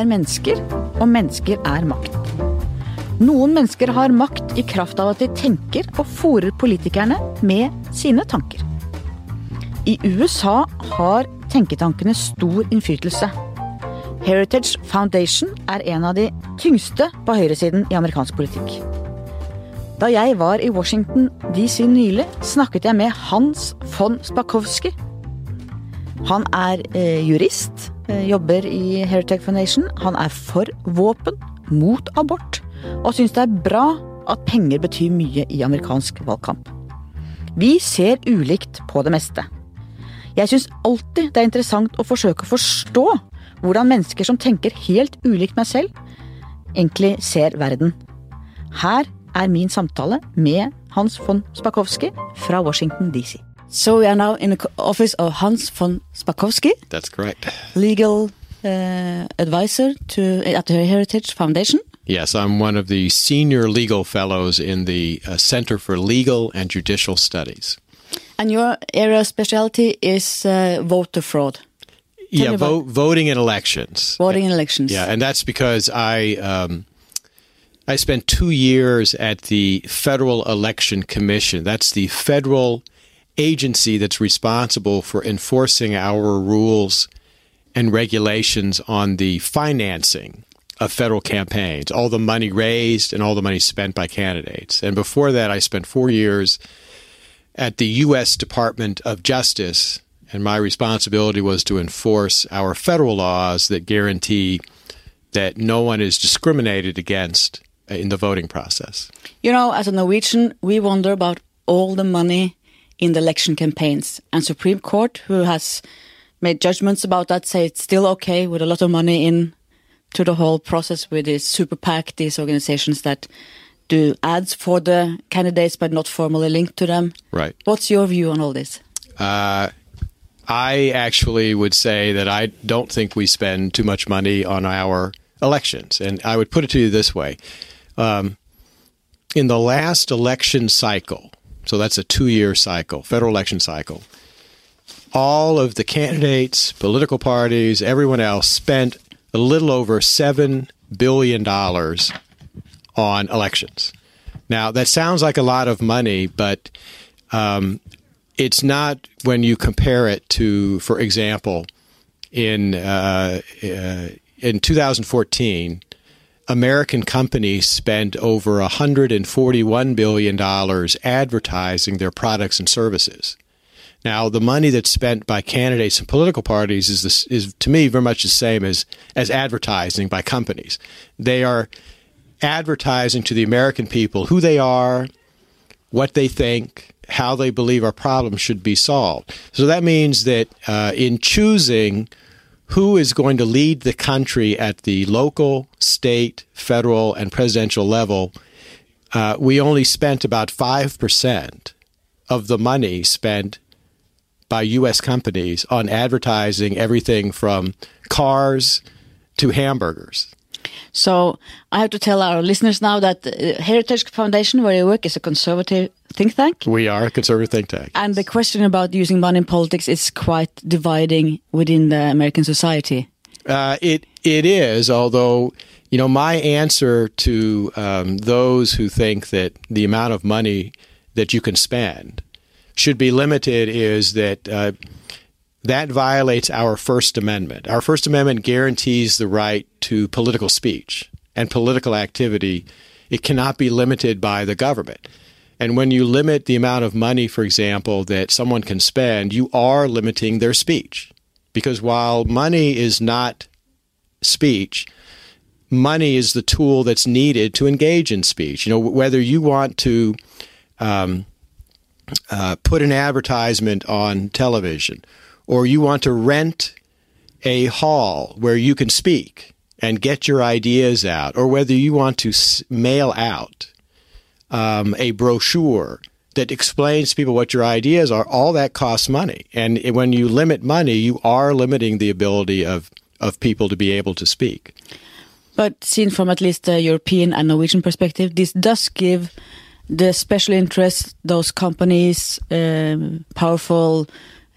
er mennesker, og mennesker er makt. Noen mennesker har makt i kraft av at de tenker og fòrer politikerne med sine tanker. I USA har tenketankene stor innflytelse. Heritage Foundation er en av de tyngste på høyresiden i amerikansk politikk. Da jeg var i Washington DC nylig, snakket jeg med Hans von Spakowski. Han er eh, jurist, jobber i Heritage Foundation. Han er for våpen, mot abort, og syns det er bra at penger betyr mye i amerikansk valgkamp. Vi ser ulikt på det meste. Jeg syns alltid det er interessant å forsøke å forstå hvordan mennesker som tenker helt ulikt meg selv, egentlig ser verden. Her er min samtale med Hans von Spakovsky fra Washington DC. So we are now in the office of Hans von Spakovsky, That's correct. legal uh, advisor to at the Heritage Foundation. Yes, I'm one of the senior legal fellows in the uh, Center for Legal and Judicial Studies. And your area of specialty is uh, voter fraud, yeah, me vo- voting in elections. voting in elections. Yeah, and that's because I um, I spent two years at the Federal Election Commission. That's the federal agency that's responsible for enforcing our rules and regulations on the financing of federal campaigns, all the money raised and all the money spent by candidates. And before that, I spent four years at the U.S. Department of Justice, and my responsibility was to enforce our federal laws that guarantee that no one is discriminated against in the voting process. You know, as a Norwegian, we wonder about all the money in the election campaigns. And Supreme Court, who has made judgments about that, say it's still okay with a lot of money in to the whole process with this super PAC, these organizations that do ads for the candidates but not formally linked to them. Right. What's your view on all this? Uh, I actually would say that I don't think we spend too much money on our elections. And I would put it to you this way um, in the last election cycle, so that's a two year cycle, federal election cycle, all of the candidates, political parties, everyone else spent a little over $7 billion on elections. Now, that sounds like a lot of money, but um, it's not when you compare it to, for example, in uh, uh, in 2014, American companies spent over 141 billion dollars advertising their products and services. Now, the money that's spent by candidates and political parties is is to me very much the same as as advertising by companies. They are advertising to the American people who they are, what they think, how they believe our problems should be solved. So that means that uh, in choosing who is going to lead the country at the local, state, federal, and presidential level, uh, we only spent about 5% of the money spent by U.S. companies on advertising everything from cars to hamburgers. So I have to tell our listeners now that the Heritage Foundation, where you work, is a conservative think tank. We are a conservative think tank. And the question about using money in politics is quite dividing within the American society. Uh, it it is, although you know my answer to um, those who think that the amount of money that you can spend should be limited is that uh, that violates our First Amendment. Our First Amendment guarantees the right to political speech and political activity. It cannot be limited by the government. And when you limit the amount of money, for example, that someone can spend, you are limiting their speech. Because while money is not speech, money is the tool that's needed to engage in speech. You know, whether you want to um, uh, put an advertisement on television or you want to rent a hall where you can speak and get your ideas out, or whether you want to mail out um, a brochure that explains to people what your ideas are, all that costs money. And when you limit money, you are limiting the ability of, of people to be able to speak. But seen from at least the European and Norwegian perspective, this does give the special interests, those companies, um, powerful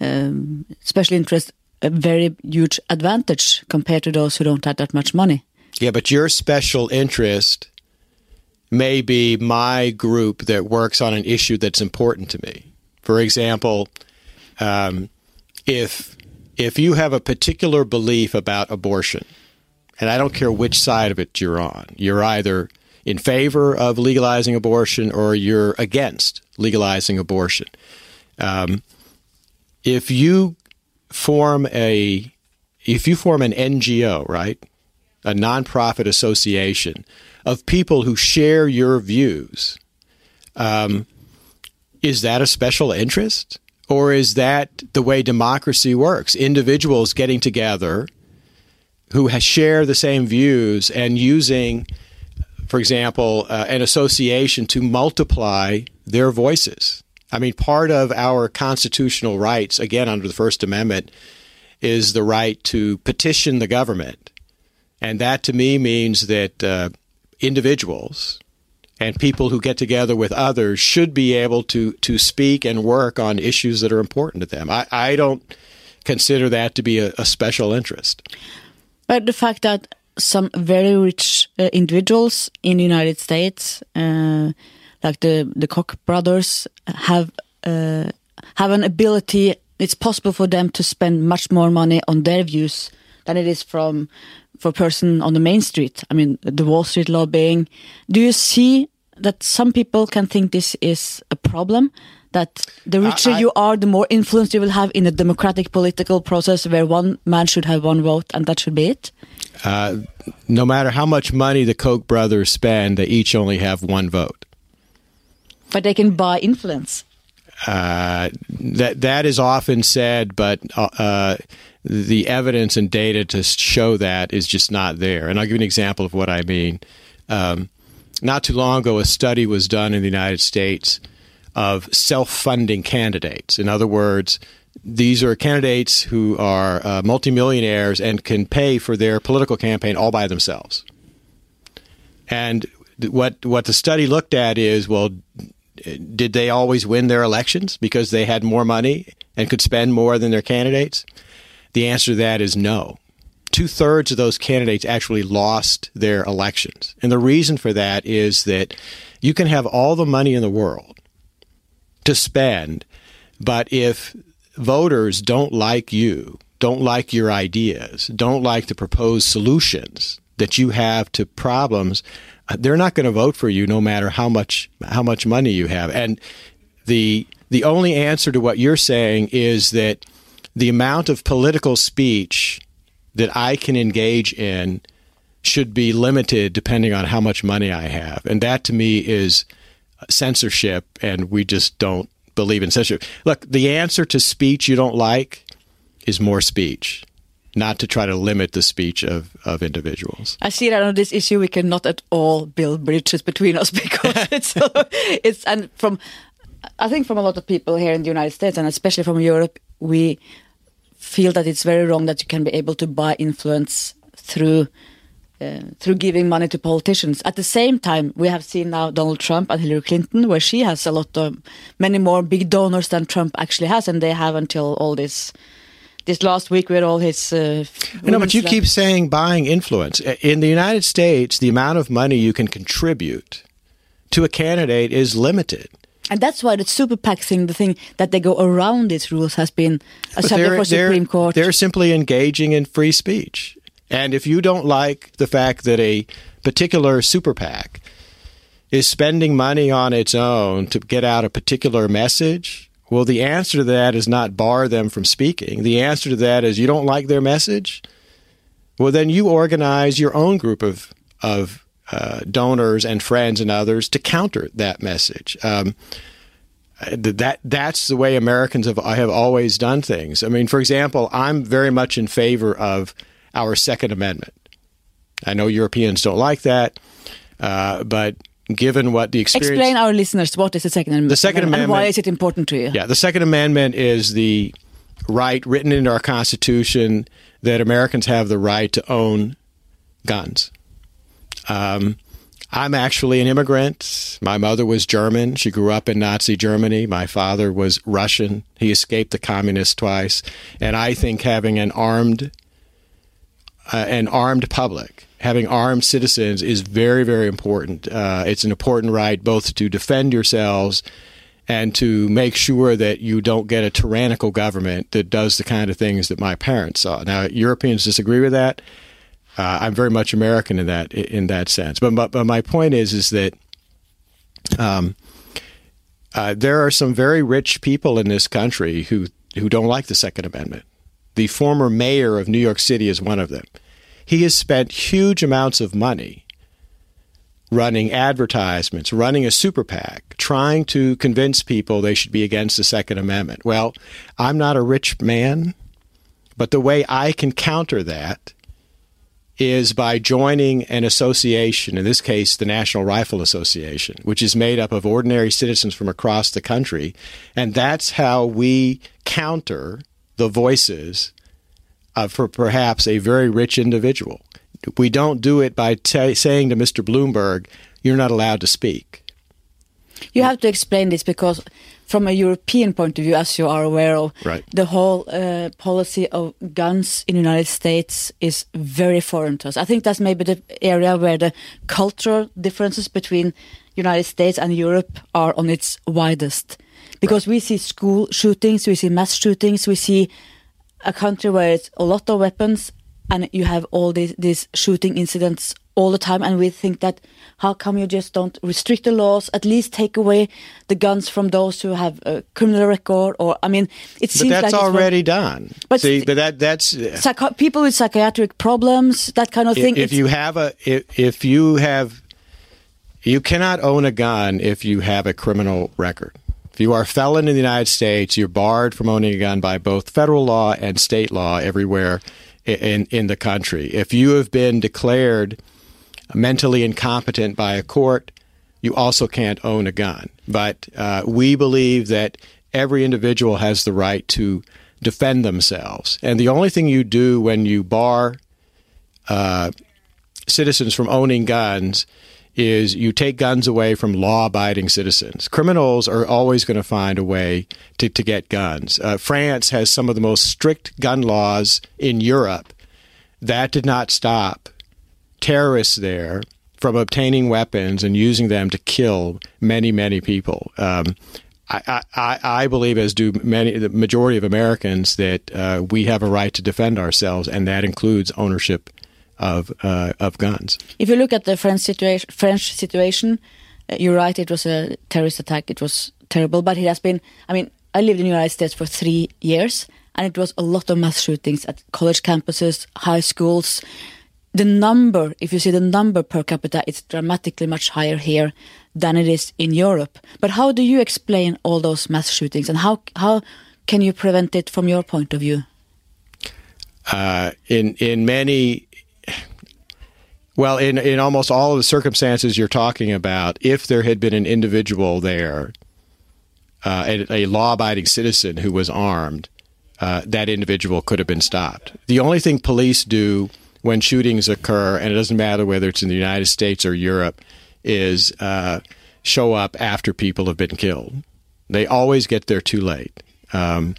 um, special interest a very huge advantage compared to those who don't have that much money. Yeah, but your special interest may be my group that works on an issue that's important to me. For example, um, if if you have a particular belief about abortion, and I don't care which side of it you're on, you're either in favor of legalizing abortion or you're against legalizing abortion. Um, if you form a if you form an NGO, right, a nonprofit association of people who share your views, um, is that a special interest? Or is that the way democracy works? Individuals getting together who share the same views and using, for example, uh, an association to multiply their voices. I mean, part of our constitutional rights, again, under the First Amendment, is the right to petition the government. And that to me means that uh, individuals and people who get together with others should be able to to speak and work on issues that are important to them. I, I don't consider that to be a, a special interest. But the fact that some very rich uh, individuals in the United States, uh, like the the Koch brothers, have uh, have an ability. It's possible for them to spend much more money on their views than it is from for a person on the main street. I mean, the Wall Street lobbying. Do you see that some people can think this is a problem? That the richer I, I, you are, the more influence you will have in a democratic political process where one man should have one vote and that should be it? Uh, no matter how much money the Koch brothers spend, they each only have one vote. But they can buy influence. Uh, that that is often said, but uh, the evidence and data to show that is just not there. And I'll give you an example of what I mean. Um, not too long ago, a study was done in the United States of self funding candidates. In other words, these are candidates who are uh, multimillionaires and can pay for their political campaign all by themselves. And what what the study looked at is well, did they always win their elections because they had more money and could spend more than their candidates? The answer to that is no. Two thirds of those candidates actually lost their elections. And the reason for that is that you can have all the money in the world to spend, but if voters don't like you, don't like your ideas, don't like the proposed solutions that you have to problems, uh, they're not going to vote for you no matter how much how much money you have. And the the only answer to what you're saying is that the amount of political speech that I can engage in should be limited depending on how much money I have. And that to me is censorship, and we just don't believe in censorship. Look, the answer to speech you don't like is more speech. Not to try to limit the speech of, of individuals. I see that on this issue we cannot at all build bridges between us because it's it's and from I think from a lot of people here in the United States and especially from Europe we feel that it's very wrong that you can be able to buy influence through uh, through giving money to politicians. At the same time, we have seen now Donald Trump and Hillary Clinton, where she has a lot of many more big donors than Trump actually has, and they have until all this this last week with all his. Uh, no, but you left. keep saying buying influence in the United States. The amount of money you can contribute to a candidate is limited. And that's why the super PAC thing, the thing that they go around these rules, has been a subject for Supreme Court. They're simply engaging in free speech. And if you don't like the fact that a particular super PAC is spending money on its own to get out a particular message, well, the answer to that is not bar them from speaking. The answer to that is you don't like their message. Well, then you organize your own group of of uh, donors and friends and others to counter that message. Um, that that's the way Americans have have always done things. I mean, for example, I'm very much in favor of our Second Amendment. I know Europeans don't like that, uh, but given what the experience, explain our listeners what is the Second Amendment. The Second Amendment, and why is it important to you? Yeah, the Second Amendment is the right written into our Constitution that Americans have the right to own guns. Um, I'm actually an immigrant. My mother was German. She grew up in Nazi Germany. My father was Russian. He escaped the communists twice. And I think having an armed uh, an armed public, having armed citizens is very, very important. Uh, it's an important right both to defend yourselves and to make sure that you don't get a tyrannical government that does the kind of things that my parents saw. Now, Europeans disagree with that. Uh, I'm very much American in that in that sense. But but, but my point is is that um, uh, there are some very rich people in this country who who don't like the Second Amendment. The former mayor of New York City is one of them. He has spent huge amounts of money running advertisements, running a super PAC, trying to convince people they should be against the Second Amendment. Well, I'm not a rich man, but the way I can counter that is by joining an association, in this case, the National Rifle Association, which is made up of ordinary citizens from across the country. And that's how we counter the voices of for perhaps a very rich individual. We don't do it by t- saying to Mr. Bloomberg, you're not allowed to speak. You have to explain this because, from a European point of view, as you are aware of, right. the whole uh, policy of guns in the United States is very foreign to us. I think that's maybe the area where the cultural differences between United States and Europe are on its widest. Because right. we see school shootings, we see mass shootings, we see a country where it's a lot of weapons and you have all these, these shooting incidents all the time and we think that how come you just don't restrict the laws at least take away the guns from those who have a criminal record or i mean it seems but that's like already done but see but that that's uh, psycho- people with psychiatric problems that kind of thing if, if you have a if, if you have you cannot own a gun if you have a criminal record if you are a felon in the United States, you're barred from owning a gun by both federal law and state law everywhere in, in the country. If you have been declared mentally incompetent by a court, you also can't own a gun. But uh, we believe that every individual has the right to defend themselves. And the only thing you do when you bar uh, citizens from owning guns is you take guns away from law abiding citizens. Criminals are always going to find a way to, to get guns. Uh, France has some of the most strict gun laws in Europe. That did not stop terrorists there from obtaining weapons and using them to kill many, many people. Um, I, I, I, believe, as do many, the majority of Americans, that uh, we have a right to defend ourselves, and that includes ownership of uh, of guns. If you look at the French situation, French situation, uh, you're right. It was a terrorist attack. It was terrible, but it has been. I mean, I lived in the United States for three years, and it was a lot of mass shootings at college campuses, high schools. The number, if you see the number per capita, it's dramatically much higher here than it is in Europe. But how do you explain all those mass shootings, and how how can you prevent it from your point of view? Uh, in in many well, in, in almost all of the circumstances you're talking about, if there had been an individual there, uh, a, a law abiding citizen who was armed, uh, that individual could have been stopped. The only thing police do when shootings occur, and it doesn't matter whether it's in the United States or Europe, is uh, show up after people have been killed. They always get there too late. Um,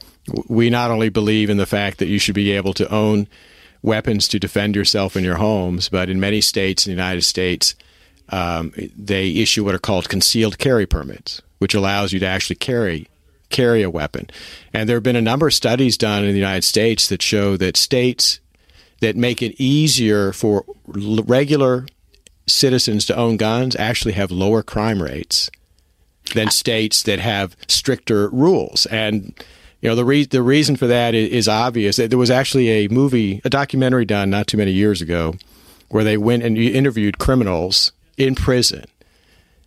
we not only believe in the fact that you should be able to own weapons to defend yourself in your homes, but in many states in the United States, um, they issue what are called concealed carry permits, which allows you to actually carry carry a weapon. And there have been a number of studies done in the United States that show that states that make it easier for regular citizens to own guns actually have lower crime rates than states that have stricter rules. And you know the re- the reason for that is, is obvious. There was actually a movie, a documentary done not too many years ago, where they went and interviewed criminals in prison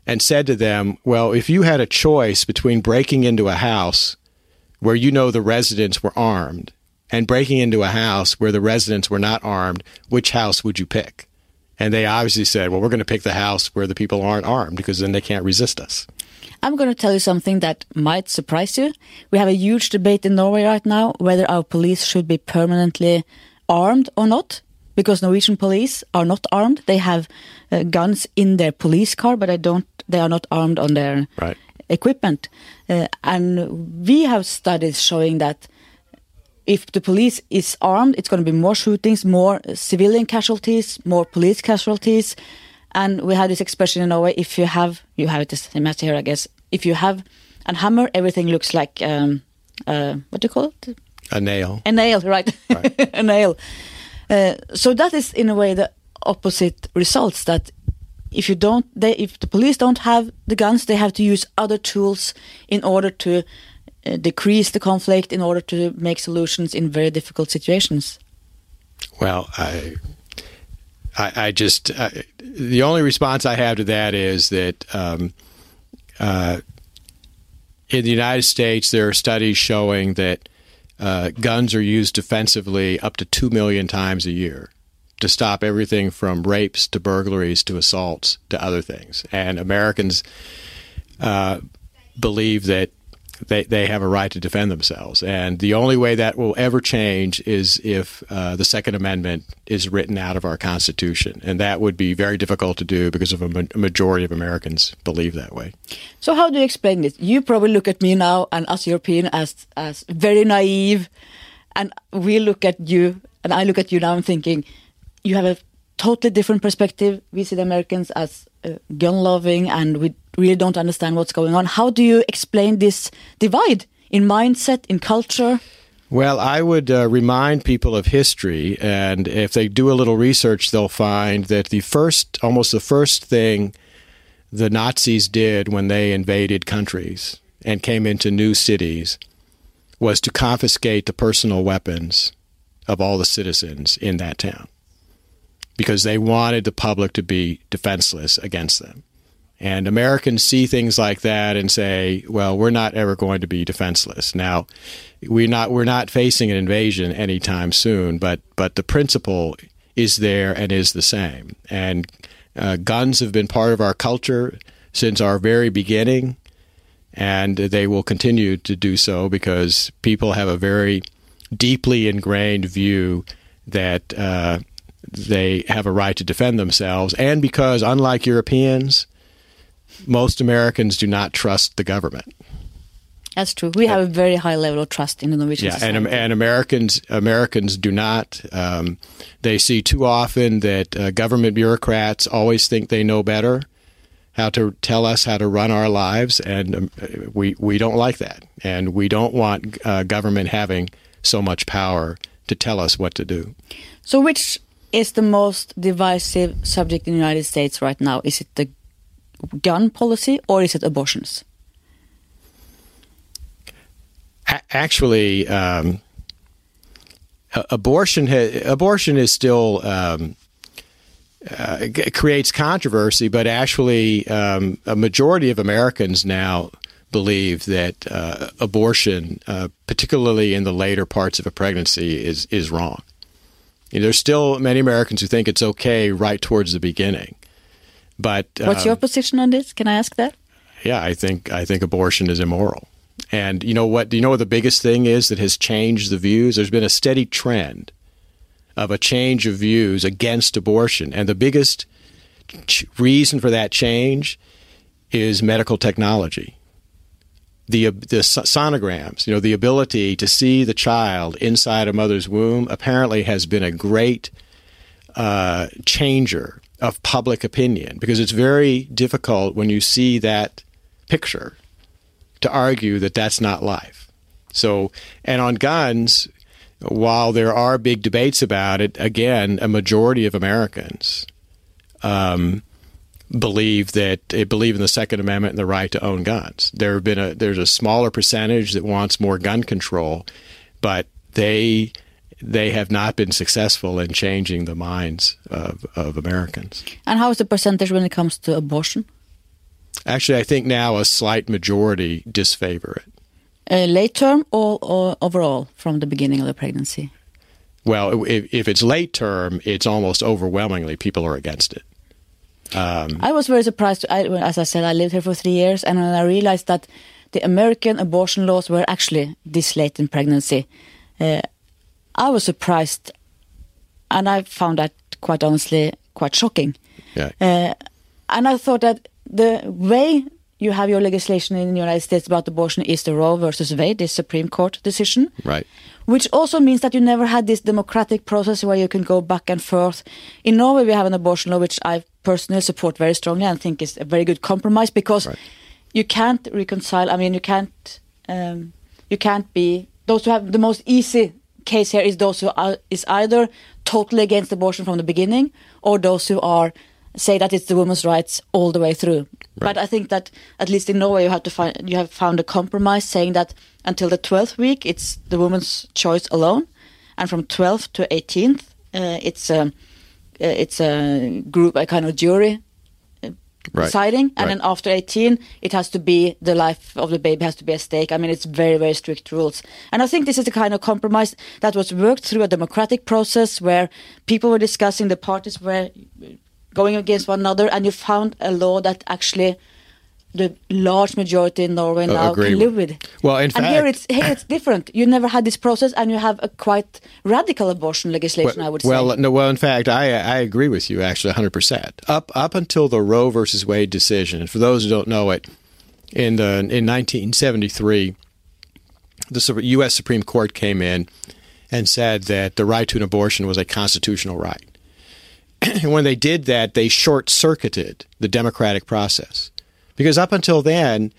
and said to them, "Well, if you had a choice between breaking into a house where you know the residents were armed and breaking into a house where the residents were not armed, which house would you pick?" And they obviously said, "Well, we're going to pick the house where the people aren't armed because then they can't resist us." I'm going to tell you something that might surprise you. We have a huge debate in Norway right now whether our police should be permanently armed or not. because Norwegian police are not armed. They have uh, guns in their police car, but they don't. They are not armed on their Right. equipment. Uh, and we have studies showing that if the police is armed, it's going to be more shootings, more civilian casualties, more police casualties. And we have this expression in Norway: if you have, you have it the same as here, I guess. If you have a hammer, everything looks like um, uh, what do you call it? A nail. A nail, right? Right. a nail. Uh, so that is in a way the opposite results. That if you don't, they, if the police don't have the guns, they have to use other tools in order to uh, decrease the conflict, in order to make solutions in very difficult situations. Well, I, I, I just I, the only response I have to that is that um, uh, in the United States there are studies showing that uh, guns are used defensively up to two million times a year to stop everything from rapes to burglaries to assaults to other things, and Americans uh, believe that they, they have a right to defend themselves. And the only way that will ever change is if uh, the Second Amendment is written out of our Constitution. And that would be very difficult to do because of a, ma- majority of Americans believe that way. So how do you explain this? You probably look at me now and us European as as very naive, and we look at you and I look at you now and thinking you have a totally different perspective. We see the Americans as uh, gun loving, and we really don't understand what's going on. How do you explain this divide in mindset, in culture? Well, I would uh, remind people of history, and if they do a little research, they'll find that the first, almost the first thing the Nazis did when they invaded countries and came into new cities was to confiscate the personal weapons of all the citizens in that town because they wanted the public to be defenseless against them. And Americans see things like that and say, "Well, we're not ever going to be defenseless." Now, we're not we're not facing an invasion anytime soon, but but the principle is there and is the same. And uh, guns have been part of our culture since our very beginning, and they will continue to do so because people have a very deeply ingrained view that uh, they have a right to defend themselves, and because unlike Europeans most Americans do not trust the government. That's true. We have a very high level of trust in the Norwegian Yeah, society. and and Americans Americans do not. Um, they see too often that uh, government bureaucrats always think they know better how to tell us how to run our lives, and um, we we don't like that, and we don't want uh, government having so much power to tell us what to do. So, which is the most divisive subject in the United States right now? Is it the gun policy or is it abortions? Actually, um, abortion abortion is still um, uh, creates controversy, but actually, um, a majority of Americans now believe that uh, abortion, uh, particularly in the later parts of a pregnancy, is is wrong. You know, there's still many Americans who think it's okay right towards the beginning, but What's um, your position on this? Can I ask that? yeah, I think I think abortion is immoral. And you know what? Do you know what the biggest thing is that has changed the views? There's been a steady trend of a change of views against abortion, and the biggest ch- reason for that change is medical technology. The the sonograms, you know, the ability to see the child inside a mother's womb, apparently has been a great uh, changer of public opinion because it's very difficult when you see that picture to argue that that's not life. So, and on guns, while there are big debates about it, again, a majority of Americans um, believe that they believe in the Second Amendment and the right to own guns. There have been a there's a smaller percentage that wants more gun control, but they they have not been successful in changing the minds of, of Americans. And how is the percentage when it comes to abortion? Actually, I think now a slight majority disfavor it. Uh, late term or, or overall from the beginning of the pregnancy? Well, if, if it's late term, it's almost overwhelmingly people are against it. Um, I was very surprised. I, as I said, I lived here for three years, and I realized that the American abortion laws were actually this late in pregnancy, uh, I was surprised and I found that quite honestly quite shocking. Yeah. Uh, and I thought that the way you have your legislation in the United States about abortion is the Roe versus Wade, this Supreme Court decision. Right. Which also means that you never had this democratic process where you can go back and forth. In Norway, we have an abortion law which I personally support very strongly and think is a very good compromise because Right. you can't reconcile. I mean, you can't. Um, you can't be those who have the most easy case here is those who are is either totally against abortion from the beginning or those who are say that it's the woman's rights all the way through. But I think that at least in Norway you have to find you have found a compromise saying that until the twelfth week it's the woman's choice alone, and from twelfth to eighteenth uh, it's a uh, it's a group a kind of jury Right. deciding, and Right. then after 18, it has to be the life of the baby has to be at stake. I mean, it's very, very strict rules. And I think this is the kind of compromise that was worked through a democratic process where people were discussing, the parties were going against one another, and you found a law that actually the large majority in Norway Uh, now can live with. Well, in and here it's here it's different. You never had this process, and you have a quite radical abortion legislation. I would say. well, no. Well, in fact, I I agree with you actually 100. percent Up up until the Roe versus Wade decision, and for those who don't know it, in the in 1973, the U.S. Supreme Court came in and said that the right to an abortion was a constitutional right. and when they did that, they short circuited the democratic process because up until then.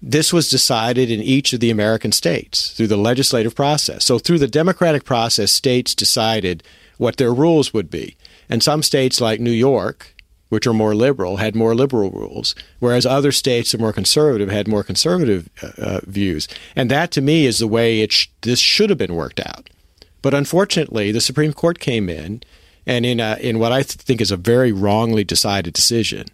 This was decided in each of the American states through the legislative process. So, through the democratic process, states decided what their rules would be. And some states, like New York, which are more liberal, had more liberal rules, whereas other states that are more conservative had more conservative uh, uh, views. And that, to me, is the way it sh- this should have been worked out. But unfortunately, the Supreme Court came in, and in a, in what I th- think is a very wrongly decided decision,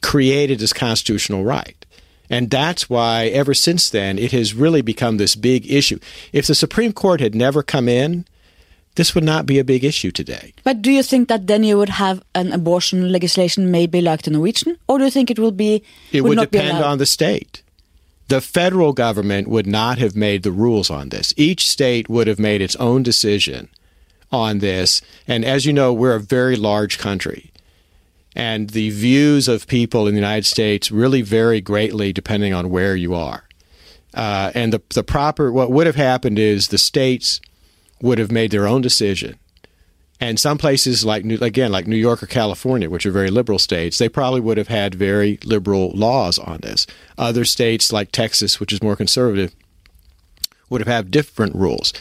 created this constitutional right. And that's why, ever since then, it has really become this big issue. If the Supreme Court had never come in, this would not be a big issue today. But do you think that then you would have an abortion legislation maybe like the Norwegian, or do you think it will be? It would, not depend on the state. The federal government would not have made the rules on this. Each state would have made its own decision on this. And as you know, we're a very large country. And the views of people in the United States really vary greatly depending on where you are. Uh, and the, the proper, what would have happened is the states would have made their own decision. And some places like New, again, like New York or California, which are very liberal states, they probably would have had very liberal laws on this. Other states like Texas, which is more conservative, would have had different rules.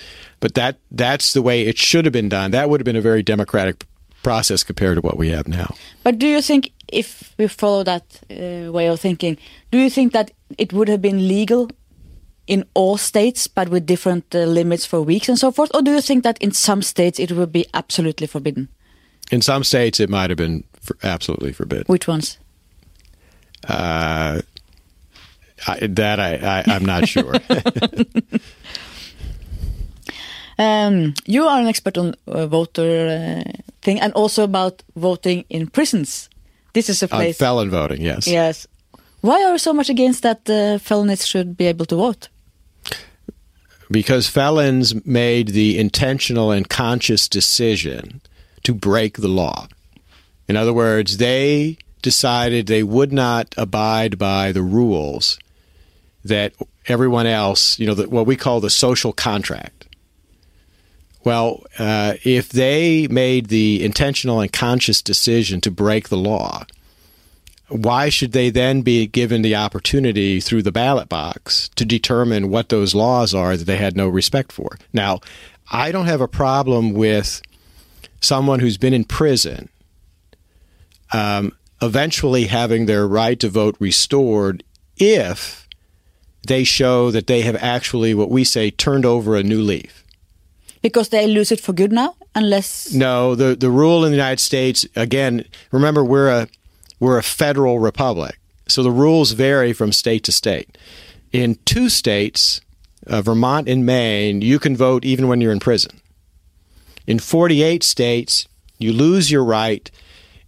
But that that's the way it should have been done. That would have been a very democratic process compared to what we have now. But do you think, if we follow that uh, way of thinking, do you think that it would have been legal in all states, but with different uh, limits for weeks and so forth, or do you think that in some states it would be absolutely forbidden? In some states, it might have been for absolutely forbidden. Which ones? Uh, I, that I, I I'm not sure. Um, you are an expert on uh, voter uh, thing and also about voting in prisons. This is a on place. felon voting, yes. yes. Why are you so much against that uh, felonies should be able to vote? because felons made the intentional and conscious decision to break the law. In other words, they decided they would not abide by the rules that everyone else, you know, the, what we call the social contract. Well, uh, if they made the intentional and conscious decision to break the law, why should they then be given the opportunity through the ballot box to determine what those laws are that they had no respect for? Now, I don't have a problem with someone who's been in prison um, eventually having their right to vote restored if they show that they have actually, what we say, turned over a new leaf. Because they lose it for good now, unless. No, the the rule in the United States again. Remember, we're a we're a federal republic, so the rules vary from state to state. In two states, uh, Vermont and Maine, you can vote even when you're in prison. In 48 states, you lose your right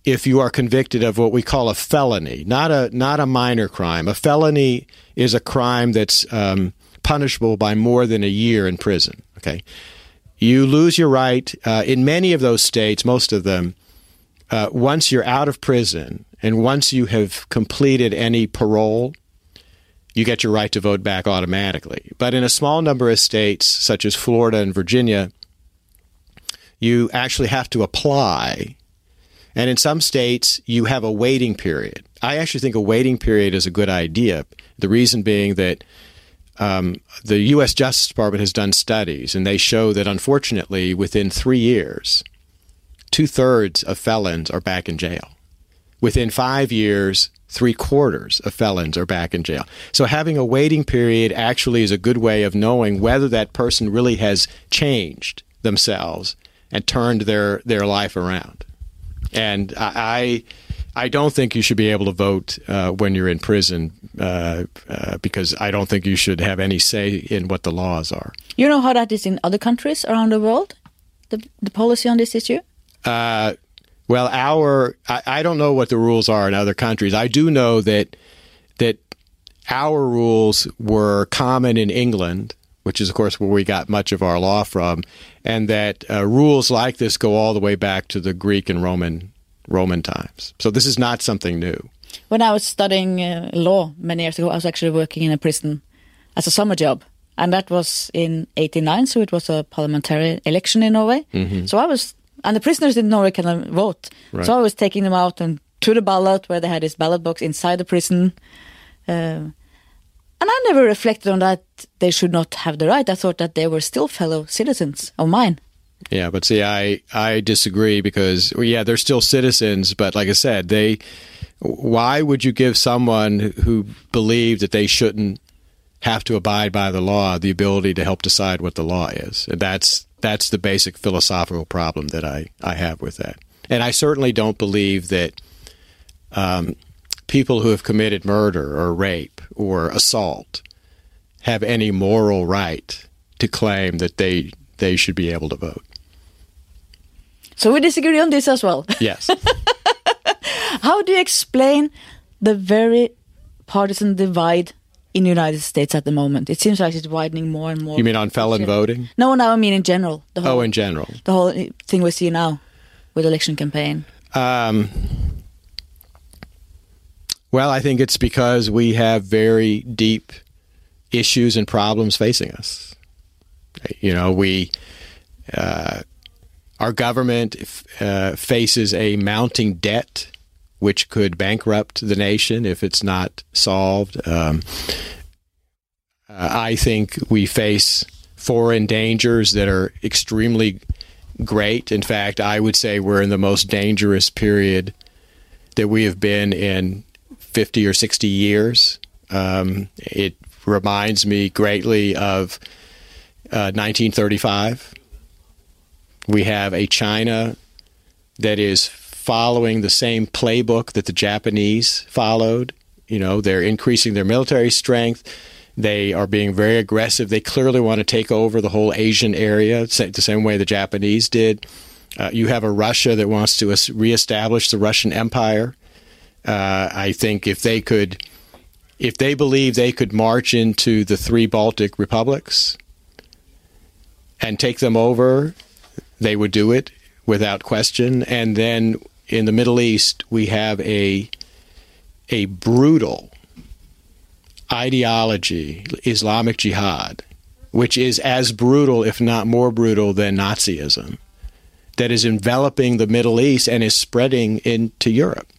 if you are convicted of what we call a felony, not a not a minor crime. A felony is a crime that's um, punishable by more than a year in prison. Okay. You lose your right uh, in many of those states, most of them. Uh, once you're out of prison and once you have completed any parole, you get your right to vote back automatically. But in a small number of states, such as Florida and Virginia, you actually have to apply. And in some states, you have a waiting period. I actually think a waiting period is a good idea. The reason being that um, the U.S. Justice Department has done studies, and they show that unfortunately, within three years, two thirds of felons are back in jail. Within five years, three quarters of felons are back in jail. So having a waiting period actually is a good way of knowing whether that person really has changed themselves and turned their, their life around. And I, I don't think you should be able to vote uh, when you're in prison uh, uh, because I don't think you should have any say in what the laws are. You know how that is in other countries around the world, the, the policy on this issue? Uh, well, our I, I don't know what the rules are in other countries. I do know that that our rules were common in England, which is of course where we got much of our law from, and that uh, rules like this go all the way back to the Greek and Roman Roman times. So this is not something new. When I was studying uh, law many years ago, I was actually working in a prison as a summer job. And that was in 89, so it was a parliamentary election in Norway. Mm-hmm. So I was and the prisoners in Norway can vote. Right. So I was taking them out and to the ballot where they had this ballot box inside the prison. Uh, and I never reflected on that they should not have the right. I thought that they were still fellow citizens of mine. Yeah, but see, I I disagree because well, yeah, they're still citizens, but like I said, they. Why would you give someone who believed that they shouldn't have to abide by the law the ability to help decide what the law is? And that's that's the basic philosophical problem that I, I have with that. And I certainly don't believe that um, people who have committed murder or rape or assault have any moral right to claim that they they should be able to vote. So we disagree on this as well. Yes. How do you explain the very partisan divide in the United States at the moment. It seems like it's widening more and more. You mean on felon voting? No, no, I mean in general. The whole, oh, in general. The whole thing we see now with election campaign. Um, well, I think it's because we have very deep issues and problems facing us. You know, we, uh, our government uh, faces a mounting debt which could bankrupt the nation if it's not solved. Um, I think we face foreign dangers that are extremely great. In fact, I would say we're in the most dangerous period that we have been in 50 or 60 years. Um, it reminds me greatly of uh, 1935. We have a China that is following the same playbook that the Japanese followed. You know, they're increasing their military strength. They are being very aggressive. They clearly want to take over the whole Asian area, the same way the Japanese did. Uh, you have a Russia that wants to reestablish the Russian Empire. Uh, I think if they could, if they believe they could march into the three Baltic republics and take them over, they would do it without question. And then in the Middle East, we have a a brutal ideology, Islamic Jihad, which is as brutal, if not more brutal, than Nazism, that is enveloping the Middle East and is spreading into Europe.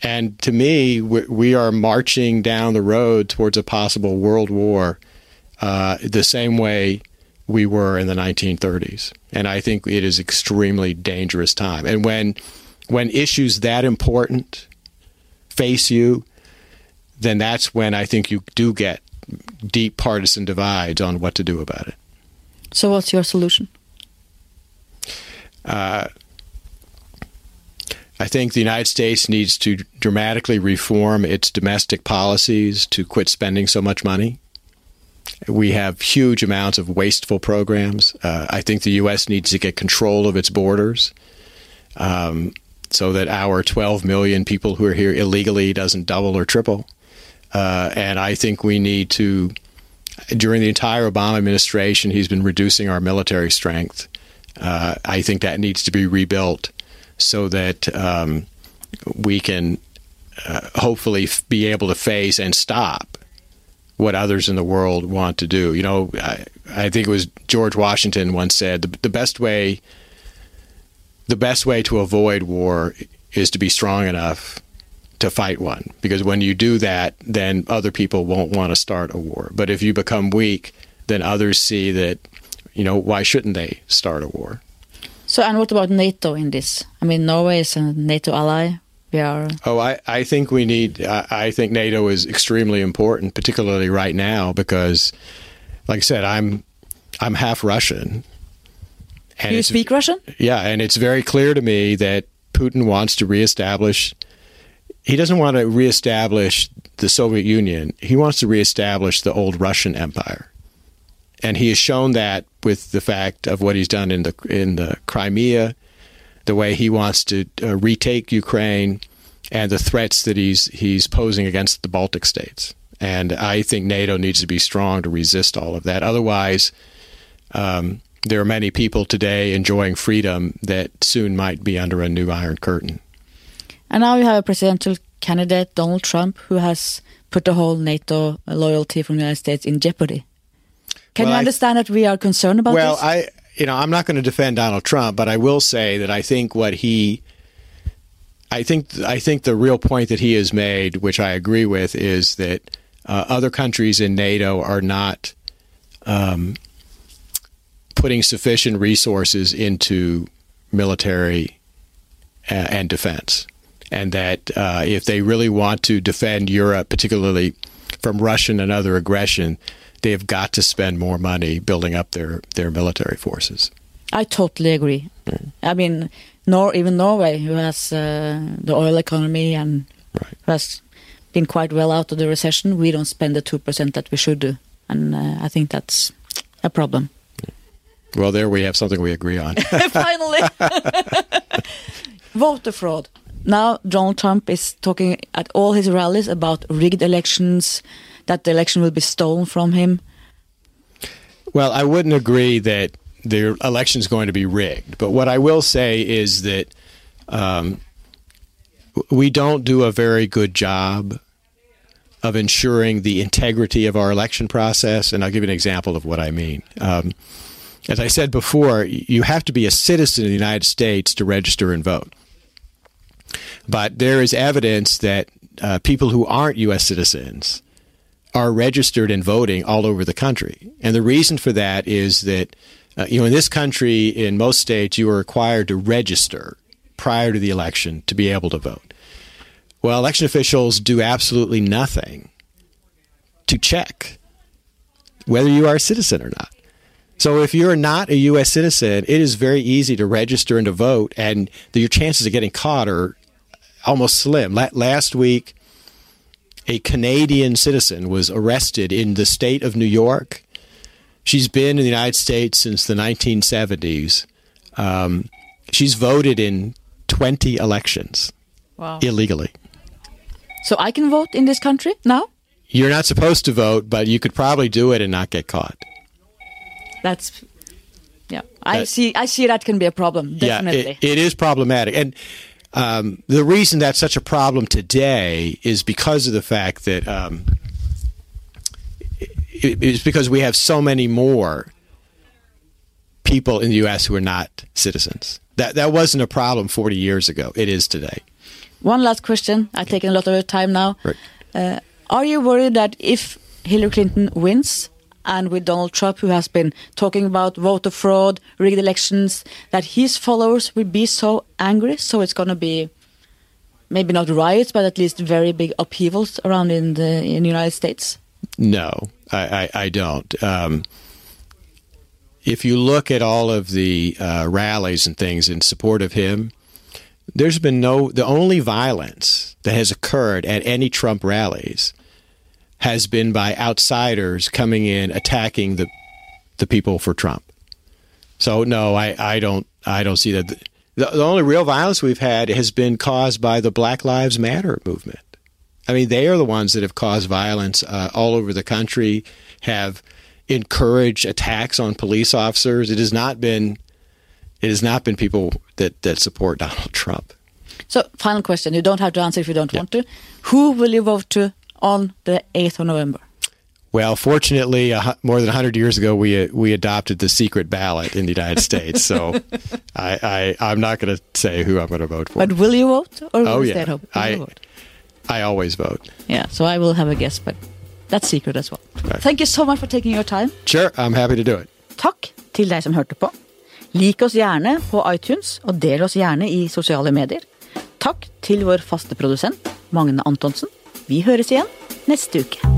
And to me, we are marching down the road towards a possible world war uh, the same way we were in the 1930s. And I think it is extremely dangerous time. And when when issues that important face you, then that's when I think you do get deep partisan divides on what to do about it. So, what's your solution? Uh, I think the United States needs to dramatically reform its domestic policies to quit spending so much money. We have huge amounts of wasteful programs. Uh, I think the U.S. needs to get control of its borders. Um, so that our 12 million people who are here illegally doesn't double or triple. Uh, and I think we need to during the entire Obama administration, he's been reducing our military strength. Uh, I think that needs to be rebuilt so that um, we can uh, hopefully be able to face and stop what others in the world want to do. You know, I, I think it was George Washington once said the, the best way the best way to avoid war is to be strong enough to fight one because when you do that then other people won't want to start a war but if you become weak then others see that you know why shouldn't they start a war So, and what about NATO in this? I mean, Norway is a NATO ally. Are. Oh, I, I think we need. I, I think NATO is extremely important, particularly right now, because, like I said, I'm I'm half Russian. And you speak Russian? Yeah, and it's very clear to me that Putin wants to reestablish. He doesn't want to reestablish the Soviet Union. He wants to reestablish the old Russian Empire, and he has shown that with the fact of what he's done in the in the Crimea, the way he wants to uh, retake Ukraine, and the threats that he's he's posing against the Baltic states. And I think NATO needs to be strong to resist all of that. Otherwise, um, there are many people today enjoying freedom that soon might be under a new Iron Curtain. And now you have a presidential candidate, Donald Trump, who has put the whole NATO loyalty from the United States in jeopardy. Can Well, you I- understand that we are concerned about well, this? I you know I'm not going to defend Donald Trump, but I will say that I think what he, I think I think the real point that he has made, which I agree with, is that uh, other countries in NATO are not um, putting sufficient resources into military uh, and defense, and that uh, if they really want to defend Europe, particularly from Russian and other aggression, they have got to spend more money building up their, their military forces. I totally agree. I mean, nor even Norway, who has uh, the oil economy and Right. has been quite well out of the recession, we don't spend the two percent that we should do, and uh, I think that's a problem. Well, there we have something we agree on. Finally, voter fraud. Now Donald Trump is talking at all his rallies about rigged elections, that the election will be stolen from him. well, I wouldn't agree that the election is going to be rigged, but what I will say is that um, we don't do a very good job of ensuring the integrity of our election process. And I'll give you an example of what I mean. Um, as I said before, you have to be a citizen of the United States to register and vote. But there is evidence that uh, people who aren't U.S. citizens are registered and voting all over the country. And the reason for that is that, uh, you know, in this country, in most states, you are required to register prior to the election to be able to vote. Well, election officials do absolutely nothing to check whether you are a citizen or not. So if you're not a U.S. citizen, it is very easy to register and to vote, and your chances of getting caught are almost slim. Last week, a Canadian citizen was arrested in the state of New York. She's been in the United States since the 1970s. Um, she's voted in 20 elections Wow. illegally. So I can vote in this country now? You're not supposed to vote, but you could probably do it and not get caught. That's yeah. I That- see. I see that can be a problem. Definitely. Yeah, it, it is problematic. And um, the reason that's such a problem today is because of the fact that um, it, it's because we have so many more people in the U.S. who are not citizens. That that wasn't a problem 40 years ago. It is today. One last question. I've taken a lot of your time now. Right. Uh, are you worried that if Hillary Clinton wins, and with Donald Trump, who has been talking about voter fraud, rigged elections, that his followers will be so angry? So it's going to be maybe not riots, but at least very big upheavals around in the in the United States. No, I, I, I don't. Um, if you look at all of the uh, rallies and things in support of him, there's been no, the only violence that has occurred at any Trump rallies has been by outsiders coming in attacking the the people for Trump. So no, I, I don't I don't see that. The, the only real violence we've had has been caused by the Black Lives Matter movement. I mean, they are the ones that have caused violence uh, all over the country, have encouraged attacks on police officers. It has not been it has not been people that, that support Donald Trump. So, final question. You don't have to answer if you don't yeah. want to. Who will you vote to on the 8th of November? Well, fortunately, uh, more than 100 years ago, we uh, we adopted the secret ballot in the United States. So I, I, am not going to say who I'm going to vote for. But will you vote? Or will oh, you yeah. Stay I, vote? I always vote. Yeah, so I will have a guess, but that's secret as well. Right. Thank you so much for taking your time. Sure, I'm happy to do it. Takk til deg som hørte på. Lik oss gjerne på iTunes, og del oss gjerne i sosiale medier. Takk til vår faste produsent, Magne Antonsen. Vi høres igjen neste uke.